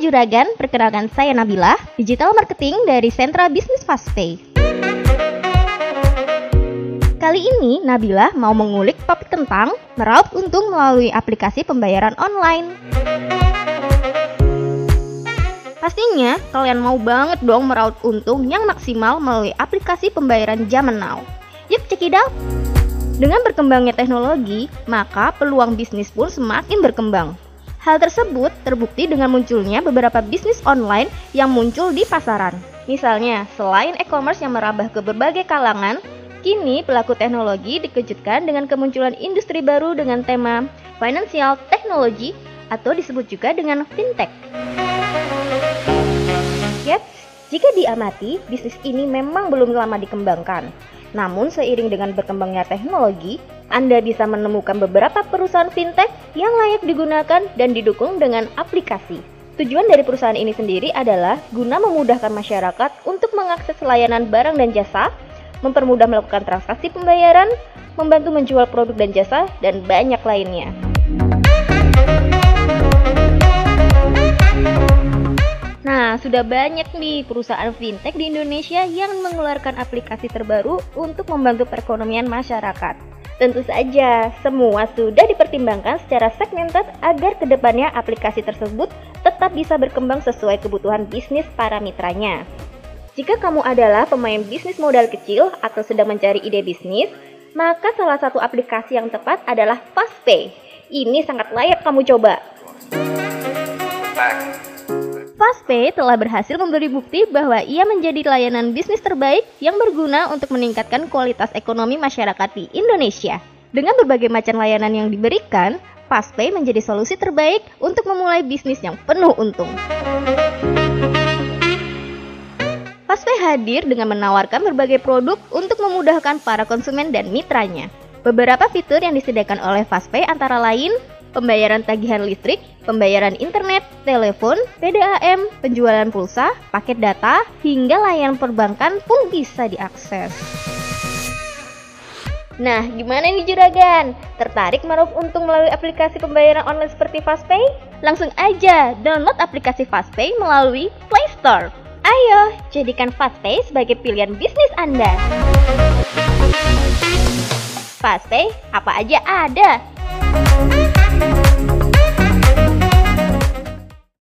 Juragan, perkenalkan saya Nabila, Digital Marketing dari Sentra Bisnis Fastpay. Kali ini Nabila mau mengulik topik tentang meraup untung melalui aplikasi pembayaran online. Pastinya kalian mau banget dong meraup untung yang maksimal melalui aplikasi pembayaran zaman now. Yuk out! Dengan berkembangnya teknologi, maka peluang bisnis pun semakin berkembang. Hal tersebut terbukti dengan munculnya beberapa bisnis online yang muncul di pasaran. Misalnya, selain e-commerce yang merambah ke berbagai kalangan, kini pelaku teknologi dikejutkan dengan kemunculan industri baru dengan tema financial technology atau disebut juga dengan fintech. Yep, jika diamati, bisnis ini memang belum lama dikembangkan. Namun seiring dengan berkembangnya teknologi, anda bisa menemukan beberapa perusahaan fintech yang layak digunakan dan didukung dengan aplikasi. Tujuan dari perusahaan ini sendiri adalah guna memudahkan masyarakat untuk mengakses layanan barang dan jasa, mempermudah melakukan transaksi pembayaran, membantu menjual produk dan jasa, dan banyak lainnya. Nah, sudah banyak nih perusahaan fintech di Indonesia yang mengeluarkan aplikasi terbaru untuk membantu perekonomian masyarakat. Tentu saja, semua sudah dipertimbangkan secara segmented agar ke depannya aplikasi tersebut tetap bisa berkembang sesuai kebutuhan bisnis para mitranya. Jika kamu adalah pemain bisnis modal kecil atau sedang mencari ide bisnis, maka salah satu aplikasi yang tepat adalah FastPay. Ini sangat layak kamu coba. Fastpay telah berhasil memberi bukti bahwa ia menjadi layanan bisnis terbaik yang berguna untuk meningkatkan kualitas ekonomi masyarakat di Indonesia. Dengan berbagai macam layanan yang diberikan, Fastpay menjadi solusi terbaik untuk memulai bisnis yang penuh untung. Fastpay hadir dengan menawarkan berbagai produk untuk memudahkan para konsumen dan mitranya. Beberapa fitur yang disediakan oleh Fastpay antara lain pembayaran tagihan listrik, pembayaran internet, telepon, PDAM, penjualan pulsa, paket data, hingga layanan perbankan pun bisa diakses. Nah, gimana nih juragan? Tertarik meraup untung melalui aplikasi pembayaran online seperti Fastpay? Langsung aja download aplikasi Fastpay melalui Play Store. Ayo, jadikan Fastpay sebagai pilihan bisnis Anda. Fastpay, apa aja ada. Thank you.